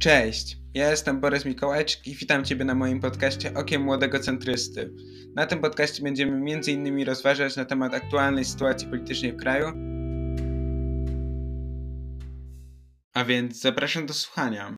Cześć, ja jestem Borys Mikołajczyk i witam Ciebie na moim podcaście Okiem Młodego Centrysty. Na tym podcaście będziemy m.in. rozważać na temat aktualnej sytuacji politycznej w kraju. A więc zapraszam do słuchania.